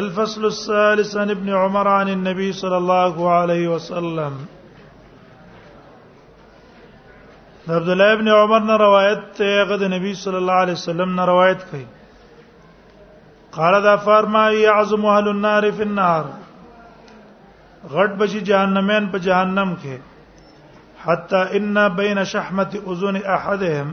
الفصل الثالث عن ابن عمر عن النبي صلى الله عليه وسلم عبد الله ابن عمر نے روایت ته غد نبی صلی الله علیه وسلم نے روایت کړي قال دا فرما يعظم اهل النار في النار غټ بشي جهنمین په جهنم کې حتا ان بین شحمت اذن احدهم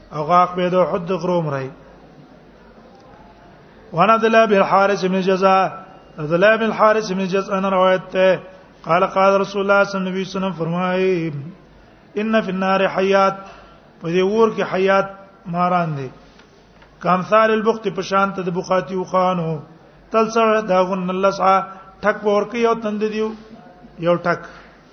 او غاق به د حد غرو مرای وانا عبد الله بن حارث بن جزا عبد الله بن حارث بن جزا انا روایت ته قال قال رسول الله صلی الله علیه وسلم فرمایي ان فی النار حیات په دې ور کې حیات ماران دي کامثال البخت په شان ته د بخاتی وخانو تل سره داغن الله سعا ټک ورکی او تند دیو یو ټک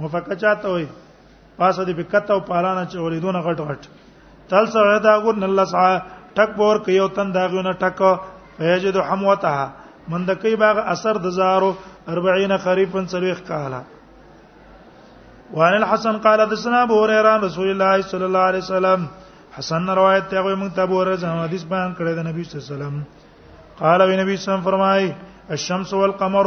مفکه چاته وي پاسه دې بکته او پالانه چې اوریدونه غټ غټ تل سره دا ګور نل سا ټک بور کوي او تن داغونه ټک فیجد حموتها من د کوي باغ اثر د زارو 40 خریفن سلوخ کاله وان الحسن قال حدثنا ابو هريره رسول الله صلى الله عليه وسلم حسن روایت ته موږ ته ابو هريره حدیث بیان کړی د نبی صلی الله علیه وسلم قال وی نبی صلی الله علیه وسلم فرمای الشمس والقمر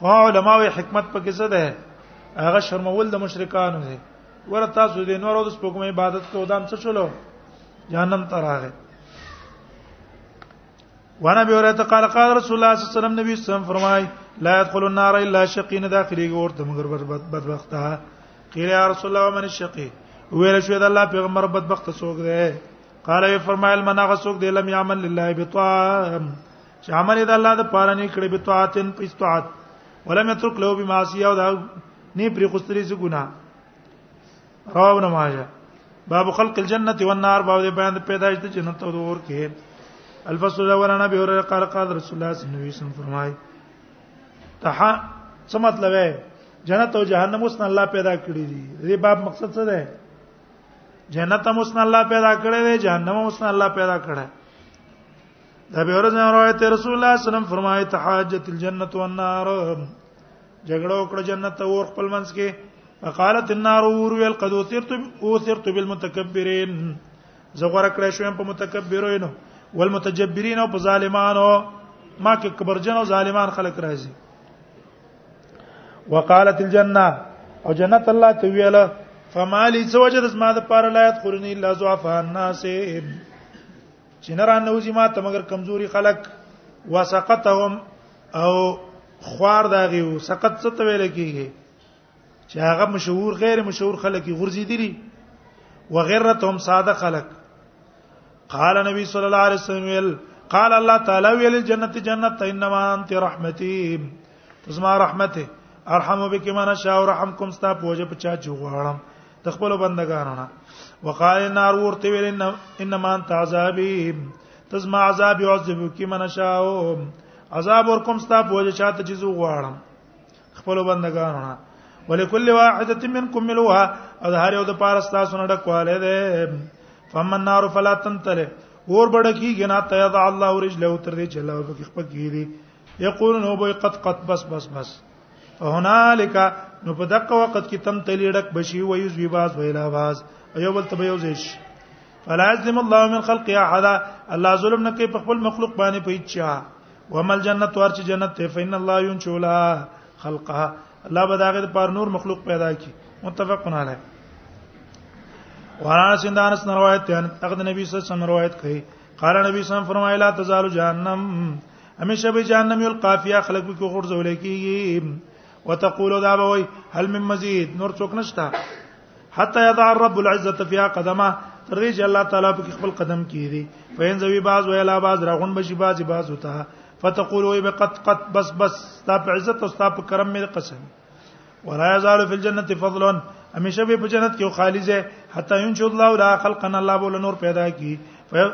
خو علماء حکمت پکې څه ده هغه شرمول د مشرکانو دي ور تاسو دې نور د سپوږمۍ عبادت کو دام څه چلو جهنم ته راغی وانا به ورته قال قال رسول الله صلی الله علیه وسلم نبی صلی الله علیه وسلم فرمای لا يدخل النار الا شقين داخلي ورته مگر بدبخته قیل یا رسول الله من الشقي ویل شو د الله پیغمبر بدبخت څوک دی قال وی فرمایل من هغه څوک دی لم یعمل لله بطاعه چې عمل د الله د پاره نه کړی به طاعتن په استعاد ولم يترك له بمعصيه او دا نه پرې خوستري څه ګنا راو نه ماجه باب خلق الجنه والنار باب د بیان د پیدایش د جنت او د اور کې الفصل الاول انا به هرره قال قال رسول الله صلی الله علیه وسلم فرمای ته څه مطلب ہے جنت او جهنم اوس نه الله پیدا کړی دي دې باب مقصد څه ده جنت هم اوس نه الله پیدا کړی دی جهنم هم اوس نه الله پیدا کړی دا به ورځ روایت رسول الله صلی الله علیه وسلم فرمایي تحاجت الجنه والنار جګړه وکړه جنت ته ور خپل منځ کې فقالت النار ور ویل قد اوثرت اوثرت بالمتکبرین زه غره کړې شوم په متکبرینو والمتجبرین او په ظالمانو ما کې کبرجن او ظالمان خلق راځي وقالت الجنه او جنت الله ته ویله فمالي سوجد ما د پاره لا يدخلني الا ضعف الناس چې نه را نوځي ما ته مگر کمزوري خلق وسقطهم او خوار داغي او سقط څه ته ویل کیږي چې هغه مشهور غیر مشهور خلک غورځي دي وغیرتهم ساده خلک قال نبی صلی الله علیه وسلم ویل قال الله تعالی ویل جنت جنت انما انت رحمتي تسمع رحمته ارحم بك من شاء ورحمكم ستا پوجا پچا جوړم د خپل بندگانو نه وقال النار ورته ویل ان انما انت عذابي تزما عذاب يعذب کی من شاء عذاب ور کوم ستا بوج چاته چې زو غواړم خپل بندگانو نه ولکل واحده منکم ملوها او هر یو د پاره ستا سونه ډکواله ده فمن النار فلا تنتله ور بڑ کیږي نه ته یضع الله رجله تر دې چې الله په خپل کیږي یقولون هو قد قد بس بس بس, بس هنالک نو په دغه وخت کې تم تلیډک بشي و یوز بی باز ویلا باز ایو بل ته یوز شي فلا یظلم الله من خلق احد الله ظلم نه کوي په خپل مخلوق باندې په اچا ومل جنت ورچ جنت ته فین الله ينشولا خلقها الله به داغه پر نور مخلوق پیدا کی متفقون علیه وانا سندان سن روایت ته اغد نبی صلی الله علیه وسلم روایت کړي قال نبی صلی الله علیه وسلم فرمایلا تزال جهنم همیشه به جهنم یل قافیه خلق کو غرزول کیږي وتقول دا به وای هل من مزید نور څوک نشتا حتا یضع رب العزه فی قدمه تر دې چې الله تعالی په خپل قدم کیږي فین زوی باز ویلا باز راغون بشي باز باز وتا فتقول وای بقت قط بس بس تا په عزت او تا په کرم مې قسم ولا یزال فی الجنه فضلا همیشه به په جنت کې خالصه حتا ينشد الله لا خلقنا الله بول نور پیدا کی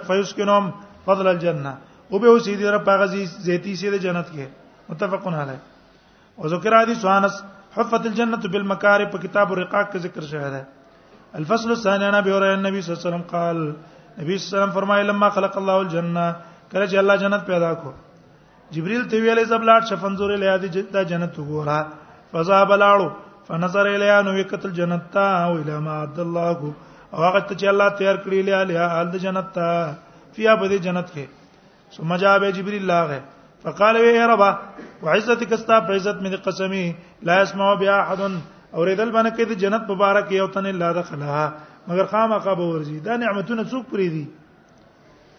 فیسکنهم فضل الجنه او به اوسې دې رب هغه زيتي سي د جنت کې متفقون علی او ذکر حدیث انس حفت الجنه بالمکاره په کتاب الرقاق کې ذکر شوی دی الفصل الثاني انا به رأي النبي صلی الله علیه وسلم قال نبی صلی الله علیه وسلم فرمایي لما خلق الله الجنه کله چې الله جنت پیدا کو جبريل ته ویلې زبلاټ شفنزور له دې جدا جنت وګورا فذهب لاړو فنظر الیا نو وکتل جنت تا او الی ما عبد الله او هغه ته چې الله تیار کړی له اله د جنت تا فیا په دې جنت کې ثم جاء به جبريل لاغه فقال يا رب وعزتك استا په عزت مې قسمي لا اسمع بها احد اوریدل باندې کې د جنت مبارک یو تن الله دخلها مگر خامخا به ورځي دا نعمتونه څوک پری دي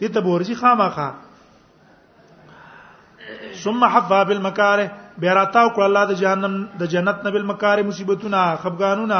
دې ته به ورځي خامخا ثم حفا بالمکاره بیراتاو کړه الله د جهنم د جنت نه بالمکاره مصیبتونه خفګانونه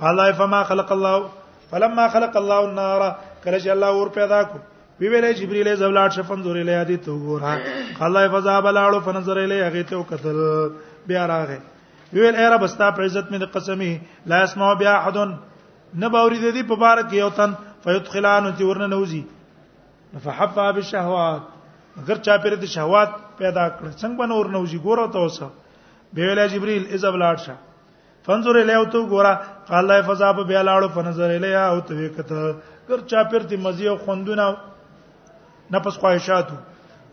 قال فما خلق الله فلما خلق الله النار کله چې الله اور پیدا کو وی ویلې جبرئیل زولاټ شفن زور الیه دې ته وګوره قال فذا بلاړو فنظر الیه هغه ته وکتل بیا راغې وی ویل ای رب استا په عزت مې قسمي لا اسمع بیا احد نه باورې دې په بار کې یو تن فیدخلان تی ورنه نوزي فحفا بالشهوات اگر چا پیر د شهوات پیدا کړ څنګه بنور نوزي ګوره ته اوسه به ویل جبرئیل اذا بلاړ شه فنظر الیه او تو ګورا قال لا فزا په بیا لاړو فنظر الیه او تو وکته ګر چا پرتی مزي او خوندونه نفس خواهشاتو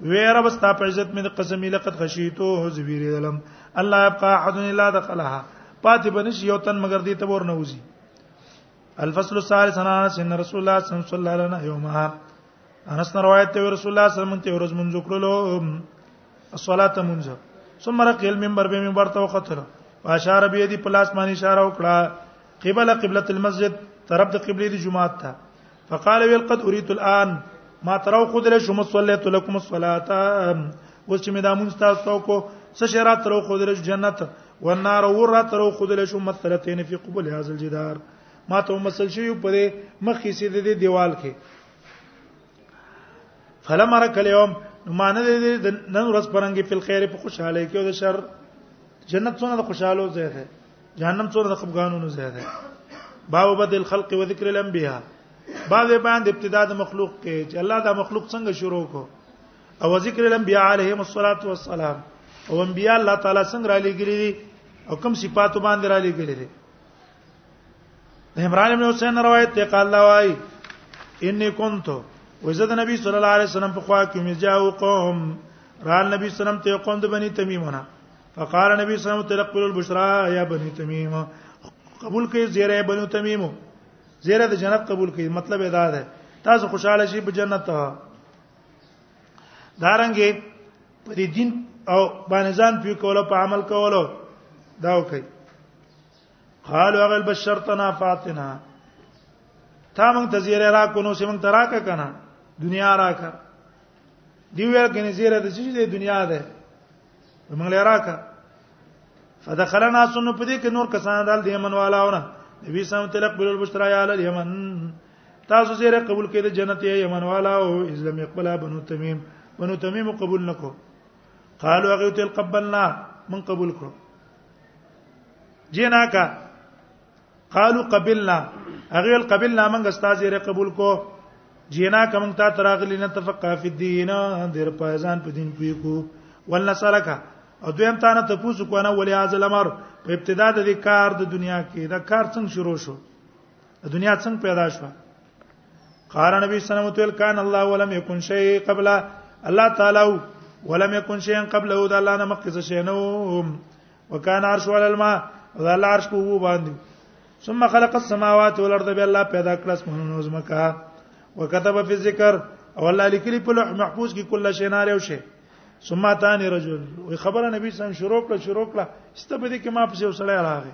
ویره بس تا په عزت مې قسم لقد خشیتو حذبیر دلم الله يبقى احد الا دخلها پاتې بنش یو تن مگر دې تبور نه وزي الفصل الثالث عن انس ان رسول الله صلی الله علیه وسلم یومها انس روایت ته رسول الله صلی الله علیه وسلم ته ورځ منځ کړلو الصلاه منځ ثم رق المنبر به منبر ته وختره واشار به دي پلاس باندې اشاره وکړه قبل قبله المسجد طرف د قبله دي جمعه ته فقال ويل قد اريد الان ما ترو خود له شم صليت لكم الصلاه اوس چې مې دا مونږ تاسو کو څه شرا ترو خود له جنت والنار ور ترو خود له شم مثلتين في قبل هذا الجدار ما ته مسل شي په مخ کې سي د دیوال کې فلمر کلیوم معنی دې نن ورځ پرنګي په خیر په خوشاله کې او د شر جنت څونه د خوشاله ځای دی جهنم څونه د خفګانونو ځای دی باب بدل خلق و ذکر الانبیاء بعد باندې ابتدا د مخلوق کې چې الله دا مخلوق څنګه شروع کو او ذکر الانبیاء علیهم الصلاۃ والسلام او انبیاء الله تعالی څنګه را لګری دي او کوم صفات باندې را لګری دي عمران ابن حسین روایت ته قال الله وای انی کنت وزد نبی صلی الله علیه وسلم په خوا کې مزاو قوم رال نبی صلی الله علیه وسلم ته قوم د بنی تمیمونه فقال نبی صلی الله علیه وسلم تلقوا البشرا یا بنی تمیم قبول کړئ زیره بنی تمیمو زیره د جنت قبول کړئ مطلب ادا ده تاسو خوشاله شئ په جنت دارنګې په دې دین او باندې ځان پیو کولو په عمل کولو دا وکړئ قالوا غل بشرتنا فاتنا تا مونږ ته زیره را کو نو سیمنګ تراکه کنه دنیا راکه دی ویل کنه زیره د څه دی دنیا ده مونږ لې راکه فدخلنا سن په دې کې نور کسان دال دی من والاونه نبی سم تلق بل البشرا یا علی یمن تاسو زیره قبول کړئ د جنت یمن والاو اسلام یقبل بنو تمیم بنو تمیم قبول نکو قالوا غیت القبلنا من قبول کړو جناکا قالو قبلنا هغه قبلنا موږ استاد یې قبول کو جینا کوم تا تراغلی نه تفقه فی الدین در پایزان په دین پوی کو ولنسلک او دویم تا نه تاسو کو نه ولی از الامر په ابتدا د کار د دنیا کې دا کار څنګه شروع شو د دنیا څنګه پیدا شو قال نبی صلی الله علیه وسلم کان الله ولم یکن شیء قبل الله تعالی ولم یکن شیء قبل او د الله نه مخکې شی نو وکانه عرش علی الماء او الله عرش په وو باندې ثم خلق السماوات والارض به الله پیدا کړ اسمانونو زمکه وكتب في الذکر او الله لیکلی په لوح محفوظ کې کله شی نه لري شی ثم تاني رجل وي خبره نبی صلی الله علیه وسلم شروع کړه شروع کړه استبدی کې ما پسې وسړی راغی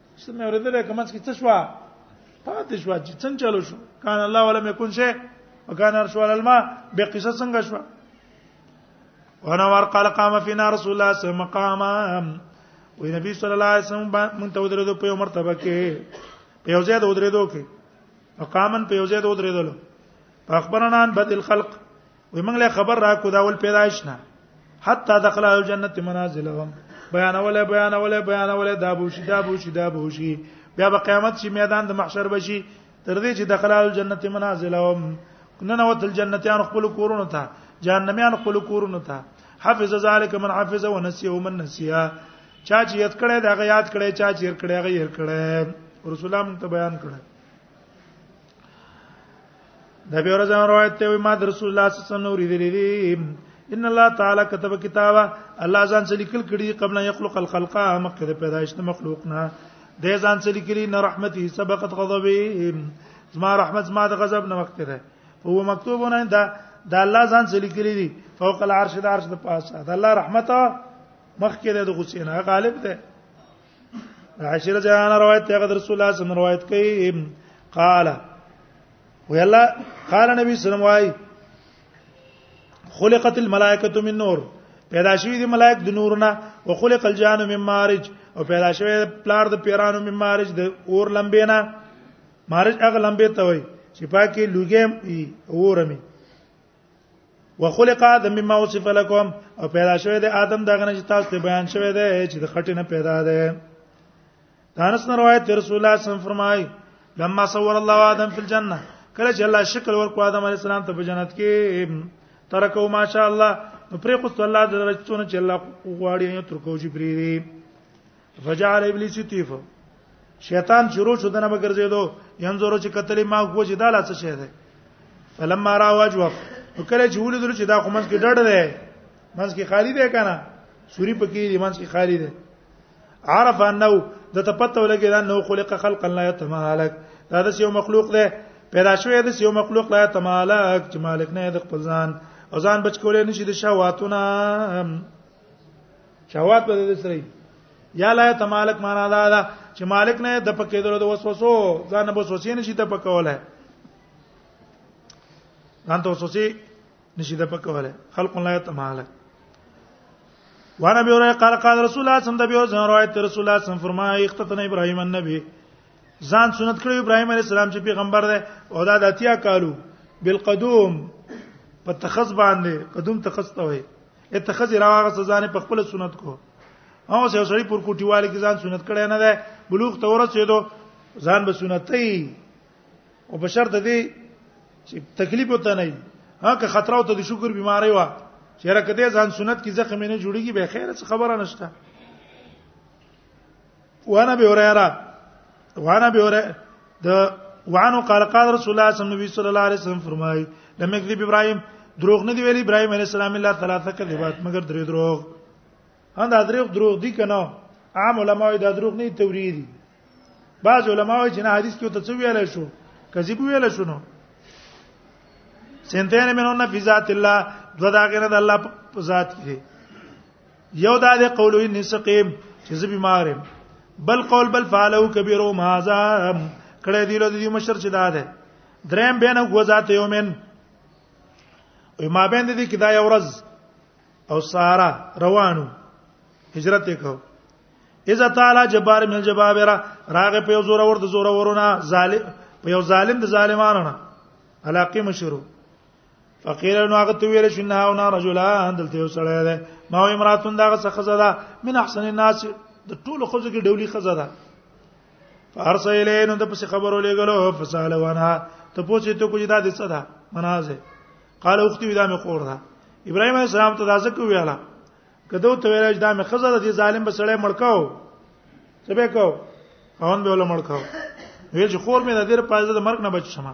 څه مې ورته کومه څه څه شو پاتې شو چې څنګه چلو شو کان الله ولم يكن شيء وكان عرش على الماء به قصه څنګه شو ونور قال قام فينا رسول الله صلى الله عليه وسلم مقاما وي نبی صلی الله علیه وسلم مونږ ته ودرېدو په مرتبه کې په یو ځای ته ودرېدو کې مقامن په یو ځای ته ودرېدل فاخبرنا عن بدء الخلق وي موږ له خبر را کو دا ول پیدائش نه حتا دخل الجنه منازلهم بیان ولا بیان ولا بیان ولا دا بوشي دا بوشي دا بوشي بیا په قیامت شي میدان د محشر بشي تر دې چې دخل الجنه منازلهم نن وت الجنتیان خپل کورونه ته جهنميان خپل کورونه ته حفظ ذلك من حفظ ونسي ومن نسيا چا چې یاد کړي دا غي یاد کړي چا چې هر کړي غي هر کړي رسول الله ته بیان کړي د به ورځ روایت ته ما د رسول الله صلی الله علیه وسلم نور دي ان الله تعالی كتب کتابا الله ځان څخه لیکل کړي قبل ان يخلق الخلق مخکې د پیدایش د مخلوق نه د ځان څخه لیکلي ان رحمتي سبقت غضبي زما رحمت زما د غضب نه مخکې ده هو مکتوب نه ده د الله ځان څخه لیکلي دي فوق العرش د عرش د پاسه د الله رحمت مخکې ده د غصې نه غالب ده عشر جان روایت ته غد رسول الله صلی روایت کوي قال وی الله قال نبی صلی الله علیه خلقت الملائکه من نور پیدا شوی دي ملائک د نور نه او خلق الجان من مارج او پیدا شوی پلار د پیرانو من مارج د اور لمبې نه مارج هغه لمبې ته وای چې پاکي لوګې اورمي وخلق ادم مما وصف لكم او پیدا شوی دی ادم دغه نه چې تاسو ته بیان شوی دی چې د خټې نه پیدا دی دانس نه روایت رسول الله صلی الله علیه وسلم فرمای لما صور الله ادم فی الجنه کله چې الله شکل ورکو ادم علی السلام ته په جنت کې ترکو ماشاء الله نو پرې خو الله د رچونه چې الله غواړي یو ترکو چې پرې دی فجعل ابلیس یطیف شیطان شروع شو دنه بګرځیدو ينظر چې قتل ما کو چې دا لاڅه شه ده فلما را وجه وکړه چې ولیدل چې دا کومس کې ډډ ده منځ کې خالی ده کنه سوري پکې دی منځ کې خالی ده عرف انه د تپته ولګی دا نو خلق خلق لا يتمالك دا د یو مخلوق ده پیدا شوی د یو مخلوق لا يتمالك چې مالک نه د خپل ځان او ځان بچ کولای نشي د شهواتونه شهوات په دې سره یا لا تمالک معنا دا ده چې مالک نه د پکې درو د وسوسو ځان به وسوسې نشي ته پکوله ځان ته وسوسې نشي ته پکوله خلق لا تمالک وانا به وره قال قال رسول الله صلی الله علیه وسلم روایت رسول الله صلی الله علیه وسلم فرمایي اختتن ابراهیم النبی ځان سنت کړو ابراهیم علیه السلام چې پیغمبر دی او دا د اتیا کالو بالقدوم په تخص باندې قدوم تخص ته وي اتخذ راغه سزا نه په خپل سنت کو او سه سړی پر کوټیواله کې ځان سنت کړي نه ده بلوغ ته ورسېدو ځان به سنتي او په شرط دی چې تکلیف وته نه ها که خطر او ته د شکر بیماری وا چې راکته ځان سنت کې زخم نه جوړیږي به خیر څه خبره نشته وانا به هريره وانا به هريره د وانو قال قال رسول الله صلی الله علیه وسلم صلی الله علیه وسلم فرمای لم یکذب ابراهیم دروغ نه دی ویلی ابراهیم علیه السلام الله ثلاثه کذبات مگر درې دروغ هند دروغ دروغ دی کنه عام علماء دا دروغ نه توري دي بعض علماء چې نه حدیث کې ته څه ویل شو کذب ویل شو نو سنتين منهن في ذات الله دو دا غنه د الله په ذات کې یو دا د قول ان سقیم چې زه بیمار یم بل قول بل فعلو کبیرو مازا کړه دی له دې مشر چې دا ده دریم بین او ذات یومن او ما بین دې کې دا یو ورځ او سارا روانو هجرت وکاو اذا تعالی جبار من جبابرا راغه په یو زور ور د زور ورونه ظالم په یو ظالم د ظالمانو نه علاقه مشرو فقیر نو هغه ته ویل شو نه او نه رجلان دلته یو سړی دی ما او امراتون داغه څخه زده من احسن الناس د ټول خزو کې ډولی خزه ده فارس اله نو د پس خبرو لګلو فساله وانا ته پوښتې ته کوی دا د څه ده منازه قال اختي ودا مې خور ده ابراهيم عليه السلام ته دازه کو ویاله کدو ته ویل دا مې خزه ده ظالم بسړې مړکاو څه به کو اون به ول مړکاو ویل چې خور مې د دې په ځای د مرګ نه بچ شمه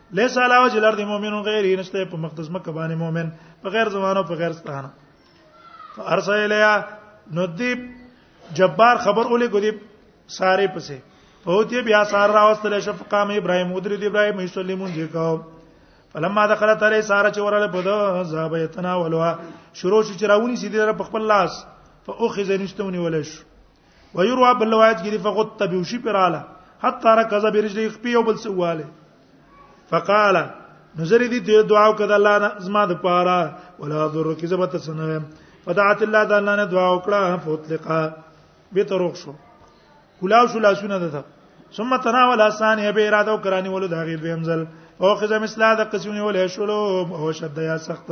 ليس علی وجه الارض مؤمن غیر نشته په مقدس مکه باندې مؤمن په غیر زمانو په غیر ستانه فارسل الیا نو دی جبار خبر اولې کو دی ساره پسې پوتې بیا سار راوستل شفقام ابراهيم ودری دی ابراهيم یسلمون جې کاو فلما دخلت علی ساره چې وراله په دو زاب یتناولوا شروع شو چې راونی سیدی را په خپل لاس فاخذ نشتونی ولش ويروى بل روایت کې فقط تبو شي پراله حتا رکز برجلی خپي او بل سواله فقال نظر دي ته دعا وکړه الله نه زما د پاره ولا ضر کی زبت سنه فدعت الله د الله نه دعا وکړه فطلقا به تروخ شو کلاو شو لاسونه ده ثم تناول اسان به اراده وکرانی ولود هغه دویم ځل او خزه مثلا د قسمونه ولې شلو او شد یا سخت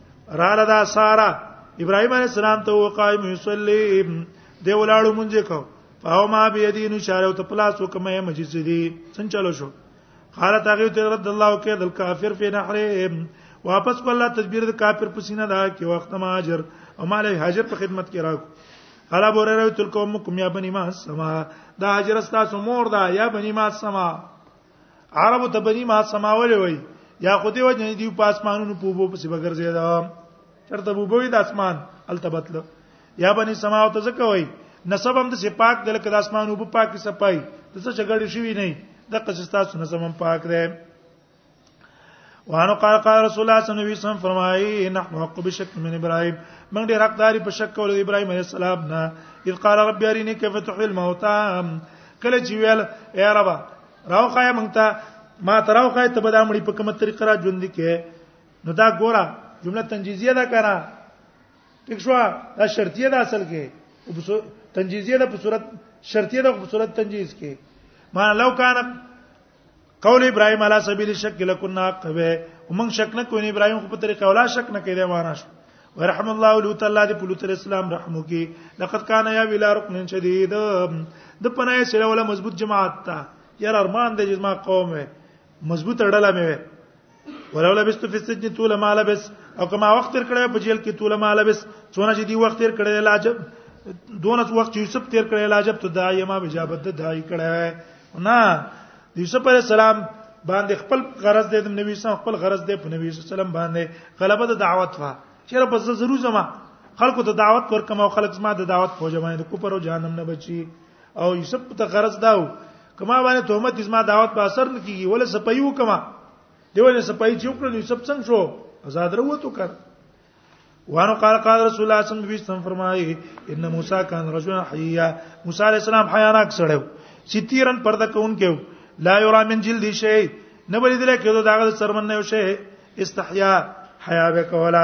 رااله دا سارا ابراهيم عليه السلام ته وقائم يصلي دی ولاړو مونږ کو فاو ما بيدینو شارو ته پلاس وکمه مجلس دی څنګه چلو شو قالت هغه ته رد الله کې د کافر په نحره واپس کو الله تدبیر د کافر په سینه دا کې وخت ما اجر او مال هاجر په خدمت کې راکو الا بوره راو تل کوم کوم یا بنی ما سما دا هاجر استا سمور دا یا بنی ما سما عربو ته بنی ما سماول وای یا خدای وجه دی په اسمانونو په بو پس بغرزه دا چرته بو بوی د اسمان التبتل یا بنی سما ته زکه وای نسب هم د سپاک د لکه د اسمان او په پاک سپای د څه جګړې شوی نه د قصص تاسو نسب هم پاک دی وانه قال قال رسول الله صلی الله علیه وسلم فرمایي نحن حق بشک من ابراهيم من ډیر حقداري په شک ول ابراهيم عليه السلام نه اذ قال ربي اريني كيف تحيي الموتى کله چې ویل اے رب راوخای مونږ ته ما تراوخای ته به دا مړي په کومه طریقه را ژوند کې نو دا ګوره جمله تنجیزیه ده کنه ٹھیک شو دا شرطیه ده اصل کې تنجیزیه ده په صورت شرطیه ده په صورت تنجیز کې ما لو کان قول ابراهيم على سبيل الشك لكنا قبه ومن شک نه کوي ابراهيم خو په طریقه ولا شک نه کوي وانه شو ورحم الله لوط الله دې په لوط اسلام رحم وکي لقد كان يا بلا ركن شديد د پناه سره ولا مضبوط جماعت تا یار ارمان دې جما قوم مضبوط اړه مې ولو لبست فی السجن طول ما لبس او کما وخت تر کړه په جیل کې طول ما لبس څونه چې دی وخت تر کړه لاجب دونه وخت چې یوسف تر کړه لاجب ته دای ما بجابت د دای کړه نه یوسف علی السلام باندې خپل غرض د نبی صلی خپل غرض د نبی صلی الله علیه وسلم باندې غلبه د دعوت وا چیرې بس ضرور زما خلکو ته دعوت ورکم او خلک زما د دعوت فوج باندې کو پر جهنم نه بچي او یوسف ته غرض داو کما باندې تهمت زما دعوت په اثر نه کیږي ولې سپي وکما دیو نه سپي چې وکړ نو یوسف څنګه شو آزاد وروته کړ وانه قال قال رسول الله صلی الله علیه وسلم فرمایي ان موسی کان رجلا حیا موسی علیہ السلام حیا نه کړو ستیرن پرده کون کې لا یرا من جلد شی نه بلی دل کېدو داغه سرمن نه شی استحیا حیا وکولا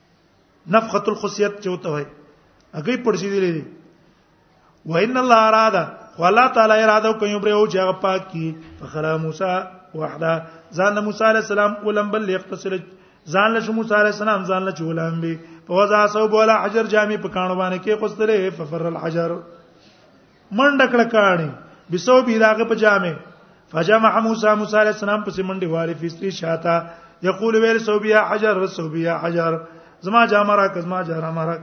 نفخه الخصيت چوته وای هغه پړسې دي لري وان الله اراده والله تعالی اراده کوي پر او چې پاک کی فخلا موسی وحده ځان موسی عليه السلام ولم بل يختصر ځان له موسی عليه السلام ځان له ولم به فوزا صوب ولا حجر جامع په کانو باندې کې قصره ففر الحجر منډه کړه کاڼي بسو به داغه په جامه فجمع موسی موسی علیہ السلام پس منډه واري فستری شاته یقول ویل سوبیا حجر سوبیا حجر زما جامه را کزما جامه را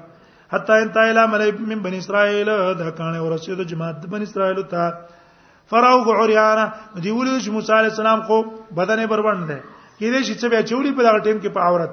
حتا انتا الى ملئ من بني اسرائيل دا کانه ورسېد جماعت د بني اسرائيل ته فراو غوريانا دی ولید چې موسی عليه السلام خو بدن بربند ده کې دې چې څه بیا چولی په دغه ټیم کې په عورت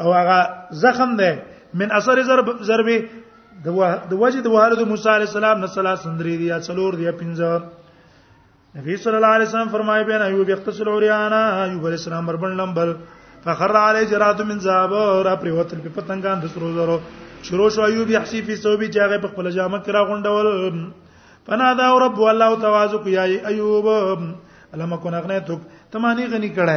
او هغه زخم ده من اثر ضرب ضربه د وجه د وهلو د موسی علی السلام نه سلا سندري دي یا څلور دي پنځه نبی صلی الله علیه وسلم فرمایي بین ایوب یغتسل عریانا ایوب علیہ السلام بربن لمبل فخر علی جرات من ذهب اور پر وتل په پتنګان د سرو زرو شروع شو ایوب یحسی فی ثوبی چې هغه په خپل جامه کې راغونډول پنا دا رب والله تواضع کوي ایوب علم کو نغنه تو تمانی غنی کړه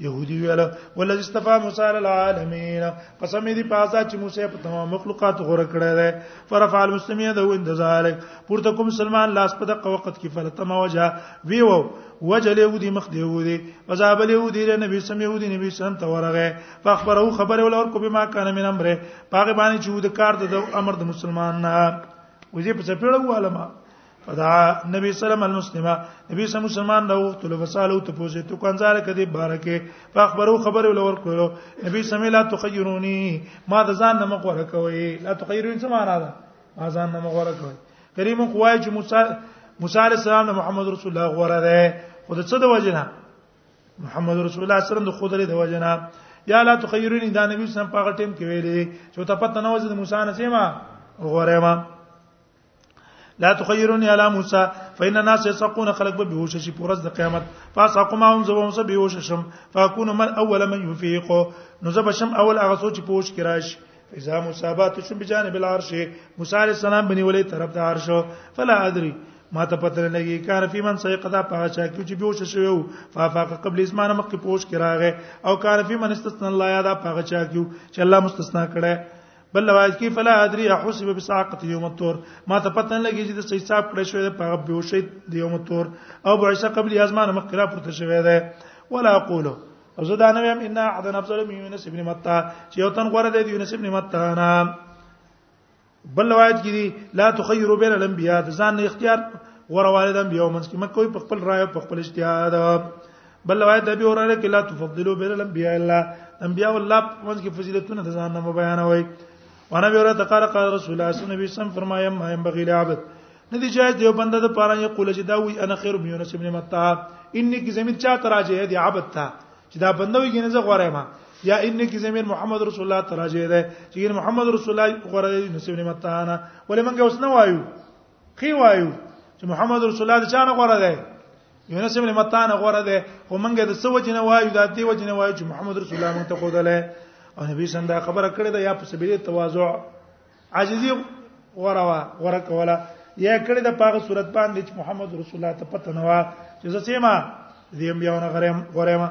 يهودي ویل ولذي استفا موسی على العالمين قسم دي پازا چې موسی په تمام مخلوقات غوړه کړی دی فرفع المسلمين ده وند ذلك پورته کوم سلمان لاس په دغه وخت کې فلتم وجه وی وو وجل يهودي مخ دی يهودي وذاب اليهودي له نبی سم يهودي نبی سم ته ورغه فخبره خبره ولور کو بما كان من امره پاګه باندې چې د کار د امر د مسلمان نه وزي په سپېړو عالمه فدعا نبی سلام المسلمه نبی سم مسلمان دا وخت له وسالو ته پوزې ته کنځار کدي بارکه فخبرو خبر ول ور کړو نبی سم لا تخيروني ما د ځان نه مغور کوي لا تخيروني څه معنا ده ما ځان نه مغور کوي کریم قوای چې موسی موسی عليه السلام نه محمد رسول الله غوړه ده خو د څه د وجنه محمد رسول الله سره د خدای د وجنه یا لا تخيروني دا نبی سم په غټم کې ویلي چې ته پته نه وځي د موسی نه سیمه غوړه ما لا تخيروني على موسى فإن الناس يسقون خلق به بهوش شي پورز د قیامت فاسقم هم زو موسى بهوش شم فاكون من اول من يفيق نو زب شم اول هغه سوچ پوش کراش اذا مصابات شم بجانب العرش موسى عليه السلام بني ولي طرف د عرش فلا ادري ما ته پته نه لګي کار فی من سیقدا په چا کې چې بیوش شوی او فافاق قبل اسمانه مخ کې پوش کراغه او کار فی من استثنا الله یادا په چا کې چې الله مستثنا کړه بل روایت کې فلا ادري احسب بساقه يوم التور ما ته پته نه لګي چې د حساب کړی شوی په هغه بهوشي د يوم التور او بعثه قبل ازمان مخکره پورته شوی دی ولا اقول او زه دا نه ویم ان احد نفسه من يونس ابن متا چې یو تن غره دی یونس ابن متا نه بل روایت کې دي لا تخير بين الانبياء ځان نه اختیار غره والد انبیاء منځ کې مکه په خپل رائے په خپل اجتهاد بل روایت د ابي هريره کې لا تفضلوا بين الانبياء الا انبياء الله منځ کې فضیلتونه د ځان نه بیانوي وانا به ورته قال قال رسول الله صلی الله علیه وسلم فرمایا ما يم بغي لعبد ندی جای دیو بنده د پاره یې قول چې دا وی انا خیر من یونس ابن متا انی کی زمین چا تراجه دی عبد تا چې دا بنده وی کنه زه غوړم ما یا انی کی زمین محمد رسول الله تراجه دی چې محمد رسول الله غوړم یونس ابن متا نه ولې منګه اوس نه وایو خي وایو چې محمد رسول الله چا نه غوړه دی یونس ابن متان غوړه دی خو مونږ د سو جن وایو د دې وجنه وایو چې محمد رسول الله مونږ ته خودلې او نبی سم دا خبره کړې ده یا په سبیل تواضع عاجزی غوړه وا غوړه کوله یا کړې ده په صورت باندې چې محمد رسول الله ته پته نه و چې زه سیمه دې بیا ونه غرم غرم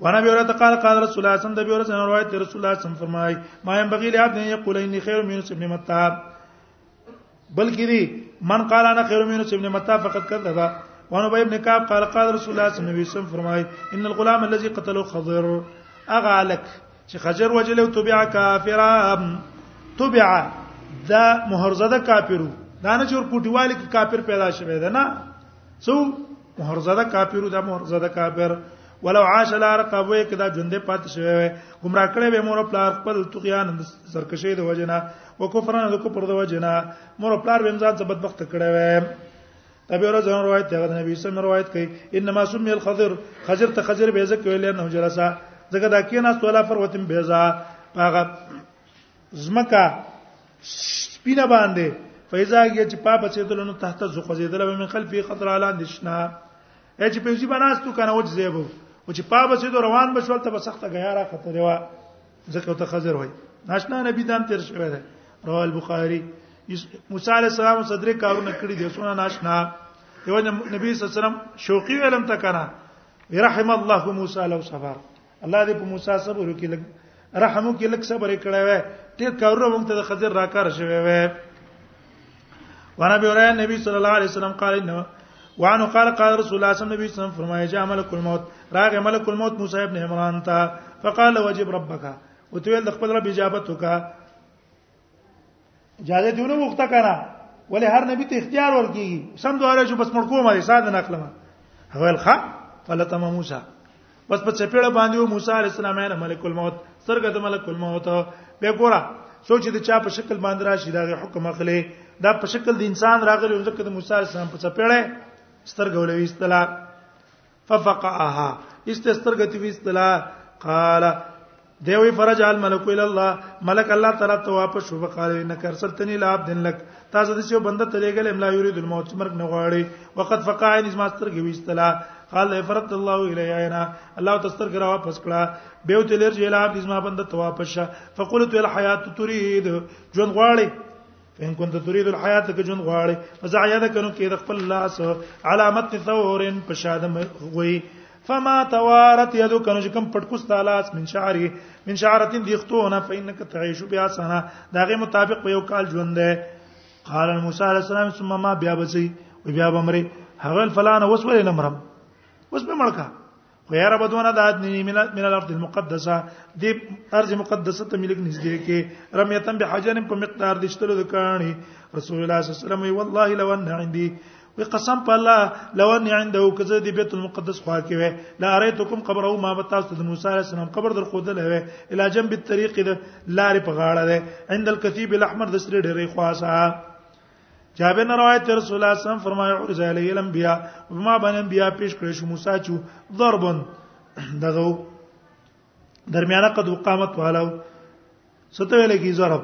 وانا بيورا قال قال رسول الله صلى الله عليه وسلم روایت رسول الله صلی الله علیه وسلم فرمای ما يم بغي لعبد يقول اني خير من ابن متاب بلکې دي من قال انا خير من ابن متاب فقد كذب وان ابي ابن كعب قال قال رسول الله صلى الله عليه وسلم فرمای ان الغلام الذي قتله خضر اغالك چې خجر وجله او تبع کافرا تبع دا مهرزده کافرو دا نه چور کوټیوالي کې کافر پیدا شوه دا نه سو مهر زده کافر دا مهر زده کافر ولو عاش لا رقبوي کدا ژوندې پات شوی وي گمراه کړي به مور پلار خپل تقیان سرکشي د وجنه او کفرانه د کفر د وجنه مور پلار به امزان څه بدبخت کړي وي ابي هريره زن روایت دی غد نبی سم روایت کوي انما سمي الخضر خضر ته خضر به ځکه ویل نه جلسه ځکه دا کیناست ولا فروتم بيزا هغه زمکا سپینه باندې فیضا کې چې پاپ چې دلونو تحت زخزیدل به من خلفی خطر علی نشنا اې چې پیوزی بناستو کنه وځ زیبو او چې پاپ چې روان بشول ته سخته غیا را خطر وا ځکه ته خزر وای ناشنا نبی دام تیر شوی دی رواه البخاری موسی علی السلام صدرې کارونه کړی دي سونه ناشنا یو نبی صلی الله علیه وسلم شوقي علم تکرا رحم الله موسی لو صبر الله دې په موسی صبر وکړي لګ رحم وکړي لګ صبر کړی وای ډیر کارونه مونږ ته د خضر راکار شوی وای وانا به ورای نبی صلی الله علیه وسلم قال انه وعنه قال قال رسول الله صلی الله علیه وسلم فرمایي جاء ملک الموت راغ ملک الموت موسی ابن عمران ته فقال وجب ربک وتویل د خپل رب اجابت وکړه اجازه دیونه وخته کړه ولې هر نبی ته اختیار ورکیږي سم دواره شو بس مړ کومه دي ساده نقلمه هغه الخا فلتم موسی بس په چپېړه باندې موسی عليه السلام نه ملک الموت سرګه د ملک الموت به ګوره سوچ دې چا په شکل باندې راشي دا حکم اخلي دا په شکل د انسان راغلی ځکه د موسی عليه السلام په چپېړه سترګولوي استلا ففقعها استسترګت وی استلا قال دی وی فرج الملک الى الله ملک الله تعالی ته واپس شو وقال انك ارسلتني لعب دين لك تاسو د یو بنده ته لګل املا یرید الموت مرګ نه غواړي وقد فقع عین ماستر کې ویستلا قال فرت الله الینا الله تستر کرا واپس کړه به تلر جلاب د ما بنده ته واپس فقلت الحیات تريد جون غواړي فإن كنت تريد الحياة که جون غواړي فزعيا ده کنو کې د خپل لاس علامت ثورن په شادم غوي فما توارت يدو کنو چې کوم پټکوس تالاس من شعري من شعرتين دي ختونه فإنك تعيش بها سنه داغه مطابق په یو کال ژوند ده قال موسی عليه السلام ثم ما بیا بچي بیا بمري هغه فلان وسوي لمرم وس به مړکا خیر بدونه د ادنی من من الارض المقدسه دی ارض مقدسه ته ملک نږدې کې رمیتن به حجرن په مقدار د شتلو د کانی رسول الله صلی الله علیه وسلم والله لو ان عندي وی قسم په الله لو ان عنده کزه دی بیت المقدس خوا کې وې لا اریتکم قبره ما بتاس د موسی علی السلام قبر در خود له وې الی جنب الطريق د لارې په غاړه ده عند الكثيب الاحمر د سری ډېرې خواصه جابر نے روایت ہے رسول اللہ صلی اللہ علیہ وسلم فرمایا عرض علی الانبیاء وما بن انبیاء پیش کړی شو موسی چو ضربن دغه درمیانه قد وقامت والو ست ویل کی ضرب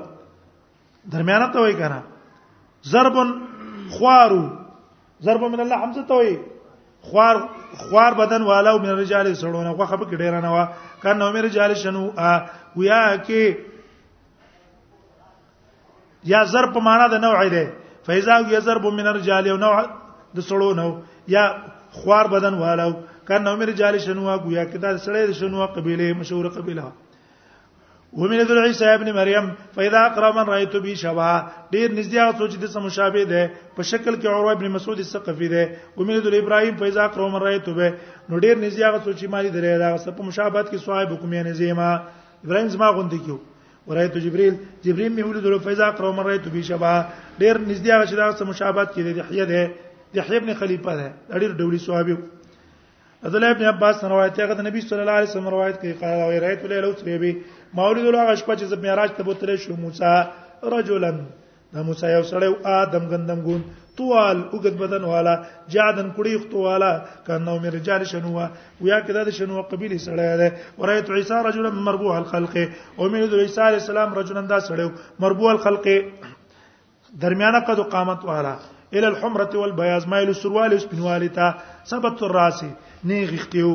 درمیانه ته وای کنه ضرب خوارو ضرب من الله حمزه ته وای خوار خوار بدن والا او من رجال سړونه خو خپ کې ډیر نه وا کنه مې رجال شنو ویا کې یا ضرب په معنا د نوع دی فیزا یضرب من الرجال او نوع د سړو نو یا خوار بدن والو کانه عمر جال شنوا گویا کدا سړی د شنوا قبيله مشهور قبيله ومن ذل عيسى ابن مريم فاذا اقرا من رايت به شبا ډیر نږدې هغه سوچ دي سم مشابه ده په شکل کې عروه ابن مسعود الثقفي ده ومن ذل ابراهيم فاذا اقرا من رايت به نو ډیر نږدې هغه سوچ مالي درې دا سم په مشابهت کې صاحب حکم یې نزيما ابراهيم زما غوندې کیو ورایت جبريل جبريل مې ولید له فیضا قرو مرایت به شبا ډیر نږدې هغه چې دا سم مشابهت کې دی حیا ده د حیا ابن خلیفہ ده ډیر ډولی صحابي عبد الله ابن عباس روایت هغه د نبی صلی الله علیه وسلم روایت کوي قال او رایت له لوت به مولد له هغه شپه چې زب معراج ته بوتل شو موسی رجلا د موسی یو سړی او ادم غندم ګون طوال وګد بدن والا جادن کړي خو والا کنه مې رجال شنو ویا کدا د شنو قبيله سړی دی ورایت عیسی رجلا مربوع الخلق او مې د عیسی علی السلام رجلا دا سړی مربوع الخلق درمیانه قد قامت والا الى الحمره والبياض مایل سروال سپینوالی تا ثبت الراس نه غختیو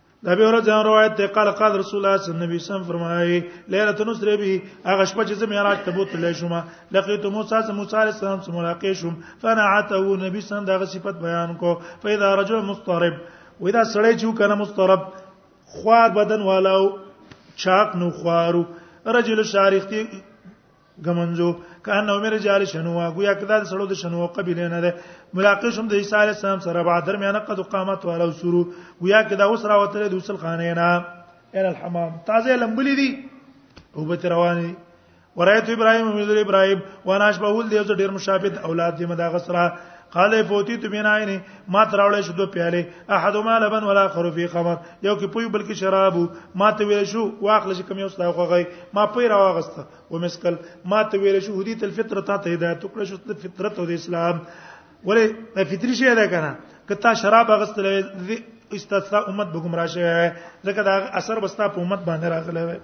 د ابي هريره جن روایت ته قال قال رسول الله صلی الله علیه وسلم فرمایي ليله نصر به هغه شپه چې زم یراج ته بوت لې شوم لقيت موسی سم موسی عليه السلام سره ملاقات شوم فنعته نبی سم دغه صفت بیان کو فاذا رجل مسترب ودا سړی چې کنه مسترب خوار بدن والاو چاک نو خوارو رجل شارختی غمنځو کانه عمر جال شنو واګویا کدا سړو د شنو قبیله نه ده ملاقات شوم د عیسی علی السلام سره بعد درمیانه قد قامت والا وسرو ګویا کدا اوس راوتل د وسل خانه نه ان الحمام تازه لمبلی دي او به رواني ورایت ابراهیم مزر ابراهیم وانا شبهول دی چې ډیر مشابه اولاد دی مدا غسرہ قال فوتی تو بنا عینه ما تراول شو دو پیاله احد ما لبن ولا اخر فی خمر یو کې پوی بلکې شراب ما ته ویل شو واخل چې کم یو ستا خوغی ما پوی راوغسته ومسکل ما ته ویل شو هدیت الفطره ته هدایت وکړه شو د فطرت او د اسلام ولې د فطری شی ده کنه کته شراب غسل استثناء امت به گمراه شوی ځکه دا اثر بستا په امت باندې راغلی وي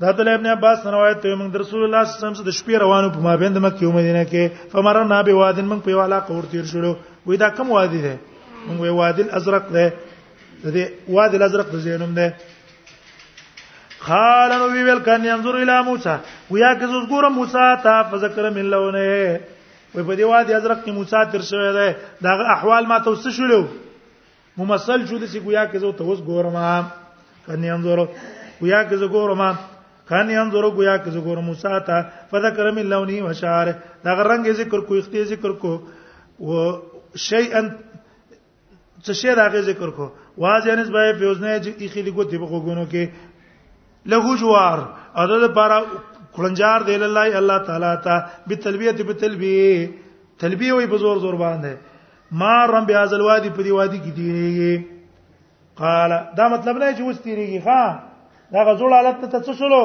دا عبد الله ابن عباس روایت ته موږ رسول الله صلی الله علیه وسلم د شپې روانو په مابین د مکه او مدینه کې فمرنا به وادن موږ په والا قور تیر شلو وې دا کم وادي ده موږ وې وادي الازرق ده د وادي الازرق د زینوم ده قال نو وی ویل کان ينظر الى موسی ويا که زوس ګورم موسی ته فذكر من لونه وي په دې وادي ازرق کې موسی تر شوی دی دا احوال ما ته وسه شولو ممثل شو د چې ګویا که زو ته وس ګورم کان ينظر ويا که زو ګورم کان ينظر ګویا که زو ګورم موسی ته فذكر من لونه وشعر دا رنگ ذکر کو اختیار ذکر کو و شيئا څه شی راغی ذکر کو واځه انس بای فیوز نه چې اخی دی ګوتې په غوګونو کې لهو جوار اده لپاره کلنجار دی الله الله تعالی ته به تلبیه به تلبیه تلبیه وي په زور زور باندې ما رم بیا ځل وادي په دی وادي کې دی قال دا مطلب نه چې وستیریږي ها دا غزول حالت ته څه شلو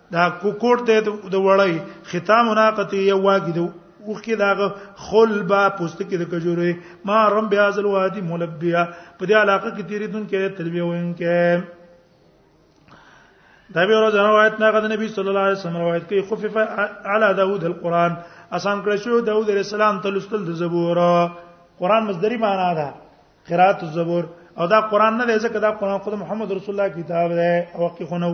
دا کوکوټ ته د وړی ختام ناقته یو واګی دو وکي داغه خلبا پوست کې د کجورې ما رم بیا ازل وادي ملبیا په دې علاقه کې تیرې دن کې تلبیه وینکې دا به روز روایت نه غد نبی صلی الله علیه وسلم روایت کوي خفف علی داوود القرآن اسان کړ شو داوود علیہ السلام تلستل د زبور قرآن مصدری معنا ده قرات الزبور او دا قرآن نه دی ځکه دا قرآن خود محمد رسول الله کتاب دی او کې خنو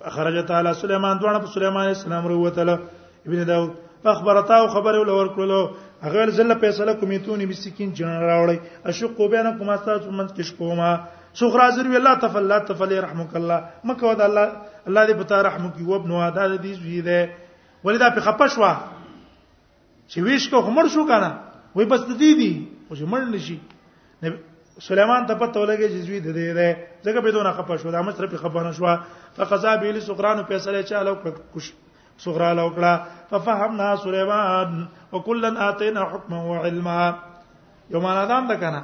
فخرج تعالی سليمان دوه په سليمان اسلام وروتله ابن داود فخبرتا او خبره ول ور کړلو هغه زله فیصله کمیتونی به سکین جن راوړی اشق بین کوم تاسو منځ کې شپوما سخرا زر وی الله تفل لا تفل رحمک الله مکه ود الله الله دې پتا رحم کی وابن ادا دې زوی دې ولدا په خپشوا چې ویش کو خمر شو کنه وای بس د دې دي او چې مړ نشي سليمان ته پته ولګي چې زوی د دې ده ځکه به دونه خپه شو د مصر په خبره نشو فقزا به له سقران په سره چا لو کوش سقرا لو کړه ففهمنا سليمان وكلا اتينا حكما وعلما یو معنا دام ده کنه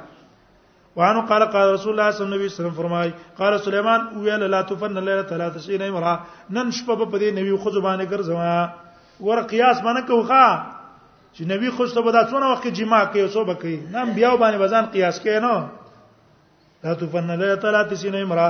وانه قال قال رسول الله صلی الله علیه وسلم فرمای قال سليمان ویل لا تفن الليله 93 امرا نن شپه په دې نبی خو زبانه ګرځما ور قیاس باندې کوخه چې نبی خو ته بدا څونه وخت جما کوي او صوبه کوي نام بیا باندې وزن قیاس کوي نو لا تفن الليله 93 امرا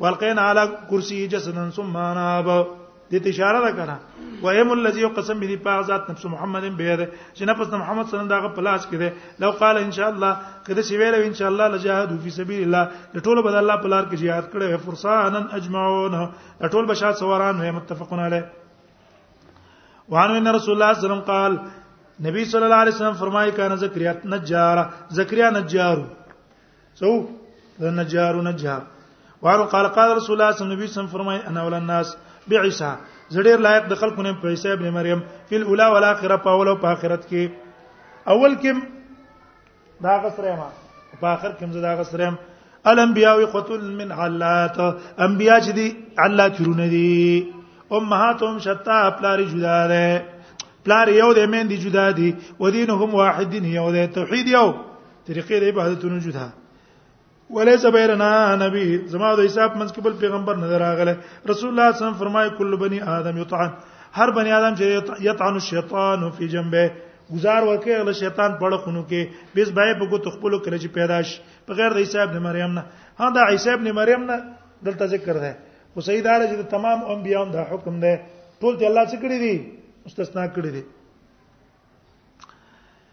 والقین علی کرسی جسدا ثم اناب دې ته اشاره ده کنه وایم الذی قسم به په ذات نفس محمد به ده چې نفس محمد صلی الله علیه وسلم پلاس کړي لو قال ان شاء الله کله چې ویل ان شاء الله لجاهد فی سبیل الله ټول به الله په لار کې jihad کړي فرسان اجمعون ټول بشا سواران وي متفقون علیه وعن ان رسول الله صلی الله علیه وسلم قال نبی صلی الله علیه وسلم فرمایي کان زکریا نجار زکریا نجار څوک د نجار نجار وانه قال قال رسول الله صلی الله علیه وسلم فرمای انا ول الناس بعیسا زړیر لایق د خلکو نه په عیسی ابن مریم فی الاولى والاخره په اول او په اخرت کې اول کې دا غسره ما په اخر کې زدا غسره الانبیاء قتل من علات انبیاء چې دي الله ترونه دي امهاتهم شتا پلاری جدا ده پلار یو د مین دي جدا دي ودینهم واحد یو د توحید یو طریقې د عبادتونو جدا وليس بيننا نبي زما د حساب منځ کې بل پیغمبر نظر راغله رسول الله صلی الله علیه وسلم فرمایي کل بني ادم یطعن هر بني ادم چې یطعن الشیطان فی جنبه گزار ورکه غل شیطان په خونو کې بیس بای په ګوت خپل کله چې پیدا شي په غیر د حساب نه مریم نه ها دا حساب نه مریم نه دلته ذکر ده او سید علی چې تمام انبیاء دا حکم ده ټول ته الله څخه کړی دي مستثنا کړی دي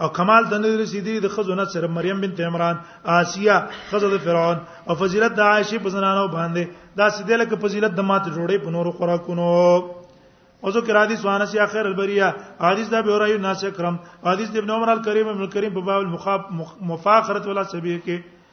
او کمال ته نه رسیدلی د خزو نه سره مریم بنت عمران آسیا خزو د فرعون او فضیلت د عائشه په زنانو باندې دا سیده لکه فضیلت د مات جوړې په نورو خوراکونو او ذکر حدیث وانه سی اخر البریه حدیث د ابي هريره ناس کرم حدیث د ابن عمر الکریم ابن الکریم په باب المخاب مفاخره ولا سبیه کې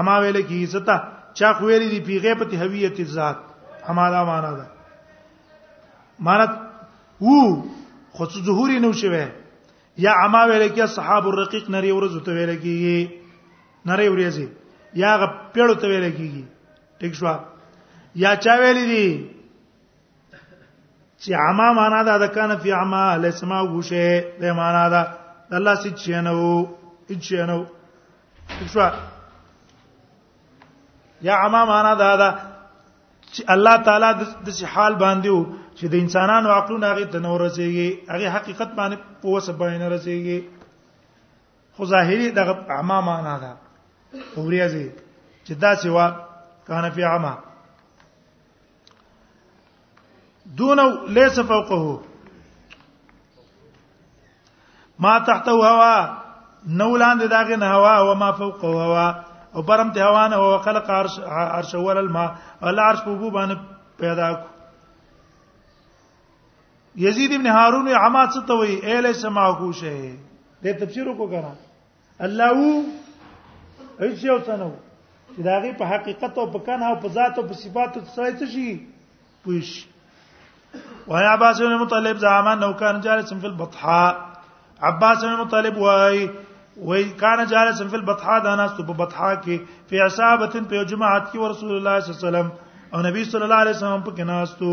اما ویل کی عزتا چا خو ویل دی پی غیبت هویت ذات اما دا معنا ده معنا وو خو څه ظهور نه شوه یا اما ویل کی اصحاب الرقیق نری ورځ ته ویل کی نری ورځ یا غ پیړو ته ویل کیږي ٹھیک شو یا چا ویل دی چې عما معنا دا د کان فی عما اهل السماء وشه به معنا دا الله سي چینو چینو څه یا عما معنا دا دا چې الله تعالی د حال باندې وو چې د انسانانو عقلونه هغه ته نور رسیږي هغه حقیقت باندې په وسه باندې نه رسیږي خو ظاهري دغه عما معنا ده اوریازي چې دا سیوا کان فی عما دون ليس فوقه ما تحته هوا نو لاندې داغه نه هوا او ما فوق هوا او برم ته هوا نه هو خلق عرش عرش ول الماء ول عرش په بو باندې پیدا کو یزید ابن هارون عما ستوي اله سماعو شه دې تفسیر کو کنه الله وو هیڅ یو څه نه چې دا غي په حقیقت او په کنه او په ذات او په صفات او سره څه شي پوښ وای عباس بن مطلب زعما نو کان جالس فی البطحاء عباس بن مطلب وای وای کان جالس فی البطحاء دا ناس په بطحاء کې فی عصابه په جماعت کې رسول الله صلی الله علیه وسلم او نبی صلی الله علیه وسلم په کې ناس ته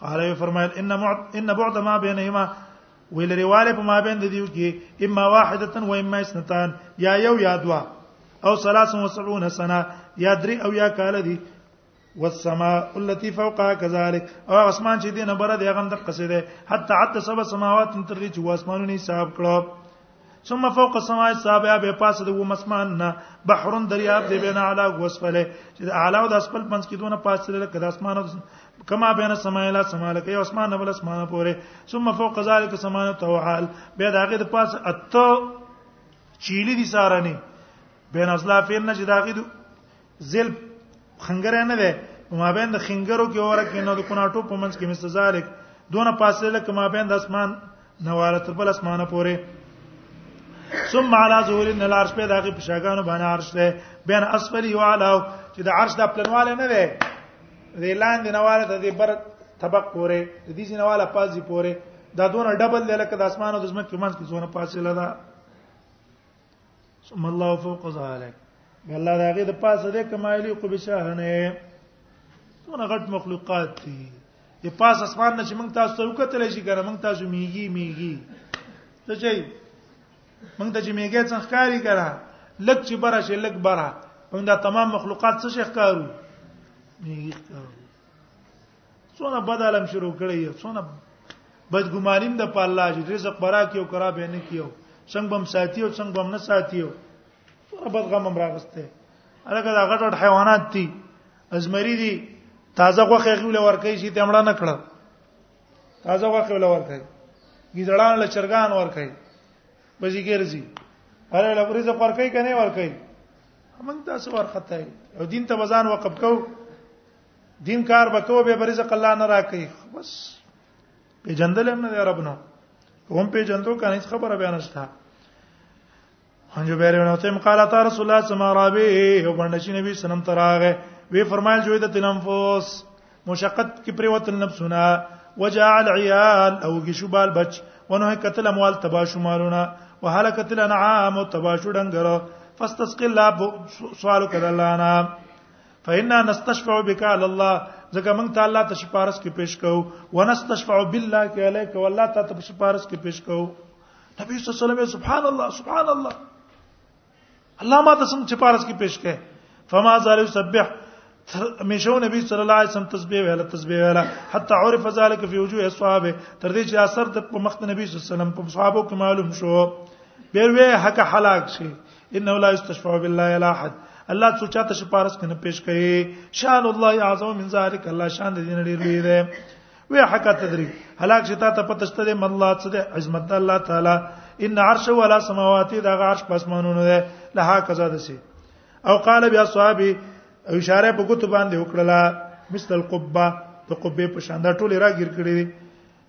قال یې فرمایل ان ان بعد ما بینهما ویل رواله په ما بین د دیو کې اما واحده و اما اثنتان یا یو یا دوا او 73 سنه یا درې او یا کال دي والسماء التي فوقها كذلك او اسمان چې دینه بره دی غم د قصیده حتی حتی سبا سماوات تر دې چې واسمانونه حساب کړو ثم فوق السماء السابعه به پاس د و مسمان نه بحرن دریاب دی بین اعلی او اسفل چې د اعلی او د اسفل پنځ کې دونه پاس لري کله اسمان کما بین السماء الى السماء لکه یو اسمان نه بل اسمان پورې ثم فوق ذلك سمان توحال به دا غي د پاس اته چيلي دي سارني بین اصلافین نه چې دا غي زل خنګر نه ده ما بین د خنګرو کې اوره کې نو د کوناټو په منځ کې مثل ذالک دونه فاصله لکه ما بین د اسمان نواله تر بل اسمانه پورې ثم على ظهور العرش په دغه پښاګانو باندې عرش ده بین اسفلی او اعلی چې د عرش د پلنواله نه ده د لاندې نواله ته د بر طبق پورې د دې نواله پازي پورې دا دونه ډبل دی لکه د اسمانو د زمکه منځ کې څونه فاصله ده ثم الله فوق ذلك الله راغه د پاسه د کمایلی کو بشهنه څونه غټ مخلوقات دي د پاس اسمان نه چې موږ تاسو ته وکتل شي کنه موږ تاسو میږي میږي ته چي موږ ته چې میږي څنګه ښکاری کنه لک چې برا شي لک برا موږ دا تمام مخلوقات څه ښکارو میږي ښکارو څونه بد عالم شروع کړی څونه بدګمانیم د په الله چې رزق برا کیو کرا به نه کیو څنګه بم ساتیو څنګه بم نه ساتیو څونه بد غم راغسته الګا دا غټ غټ حیوانات دي ازمری دي تازه غوخه غوله ورکې شي ته امړه نه کړه تازه غوخه غوله ورکې ګیدړان له چرګان ورکې بځی ګرځي هر له رزق ورکې کنه ورکې موږ تاسو ورخته او دین ته وزن وقف کوو دین کار به کوو به رزق الله نه راکې بس په جندل هم نه رب نو هم په جندو کنه هیڅ خبره بیان نشته ان جبیر بن حسین قال تا رسول الله صلی الله علیه وسلم او باندې چې نبی سلام تراغه وی فرمایل جوید تنفس مشقت کی پریوت نفسنا وجاء العيال او گشبال بچ ونه قتل اموال تباشو مالونه وهلكت الانعام تباشو دنګره فاستسقي الله سوال کړه الله نه فإنا نستشفع بك على الله ځکه موږ ته الله ته شفارس کې پیش کوو ونستشفع بالله کې عليك والله ته ته شفارس کې پیش کوو نبی صلی الله علیه وسلم سبحان الله سبحان الله الله ما ته سم شفارس کې پیش کړي فما زال يسبح مشو نبی صلی الله علیه وسلم تسبیح ویله تسبیح ویله حتی عرف ذلك في وجوه الصحابه تر دې چې اثر د مخ نبی صلی الله علیه وسلم په صحابه کې معلوم شو بیر وی حق هلاک شي انه لا استشفع بالله الا احد الله څو چاته شپارس کنه پیش کړي شان الله اعظم من ذلک الله شان دې نه ډیر لوی دی وی حق تدری هلاک شتا ته پته شته دی الله څه دی عظمت الله تعالی ان عرش ولا سماوات دا عرش پسمانونو ده لها کذا دسی او قال بیا صحابي او اشاره په کوته باندې وکړه مثل القبه ته قبه په شان دا ټول راګیر کړی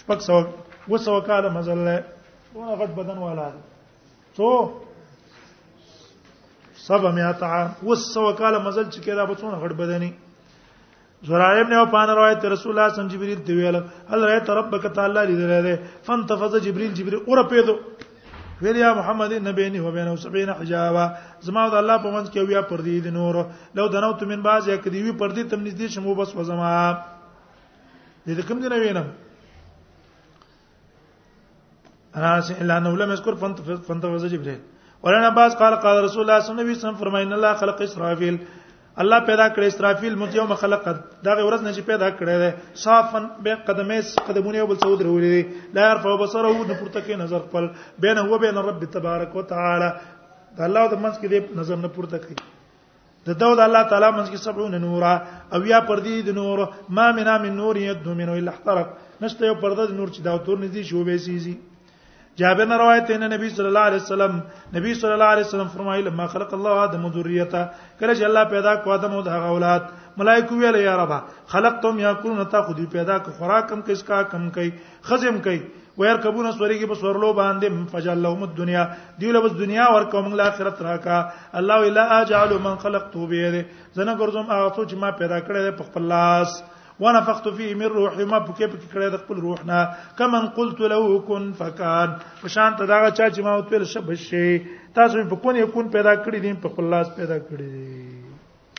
شپږ سو و سو کال مزل له دونه غټ بدن والا دی څو سبع مئات عام و سو کال مزل چې کړه په څونه غټ بدني زراره ابن او پان روایت رسول الله صلی جبريل دی ویل هل رايت ربک تعالی لیدل دی فانتفض جبريل جبريل اور پیدو ویل یا محمد نبینی هو بینه سبین حجابا زما د الله په منځ کې ویا پر دې د نور لو دنو تمن باز یک دی وی پر دې تم نږدې شمو بس وزما دې کوم دې نه وینم راس الا انه لم يذكر فانت فانت وز جبريل ولنا باز قال قال رسول الله صلى الله عليه وسلم فرمایي ان الله خلق اسرافيل الله پیدا کړ اسرافیل مت یوم خلق دا ورځ نه چې پیدا کړی دی صافن به قدمه قدمونه یو بل څو درولې لا يرفع بصره د پورته کې نظر خپل بین هو بین رب تبارک وتعالى دا الله د منځ کې دې نظر نه پورته کوي د دول الله تعالی منځ کې 70 نورا او یا پر دې د نور ما منا من نور يد منه الا احترق نشته یو پرده د نور چې دا تور نږدې شو به سيزي جابر نه روایت نه نبی صلی الله علیه وسلم نبی صلی الله علیه وسلم فرمایي لما خلق الله ادم ذریته کله چې الله پیدا کو ادم او د اولاد ملائکه ویل یا رب خلقتم یاکلون تاخذ پیدا کو خوراکم کس کا کم کوي خزم کوي وير کبونه سوريږي په سورلو باندې فجعل لهم الدنيا دی له بس دنیا ور کوم له اخرت راکا الله الا اجعل من خلقته بيده زنه ګرځم هغه څه چې ما پیدا کړی په خپل لاس ونفخت فيه من روحي ما پکې پکې کړی د خپل روح نه کمن قلت له كن فكان په شان ته دا چا چې ما وتل شب شي تاسو په کون یې کون پیدا کړی دي په خپل لاس پیدا کړی دي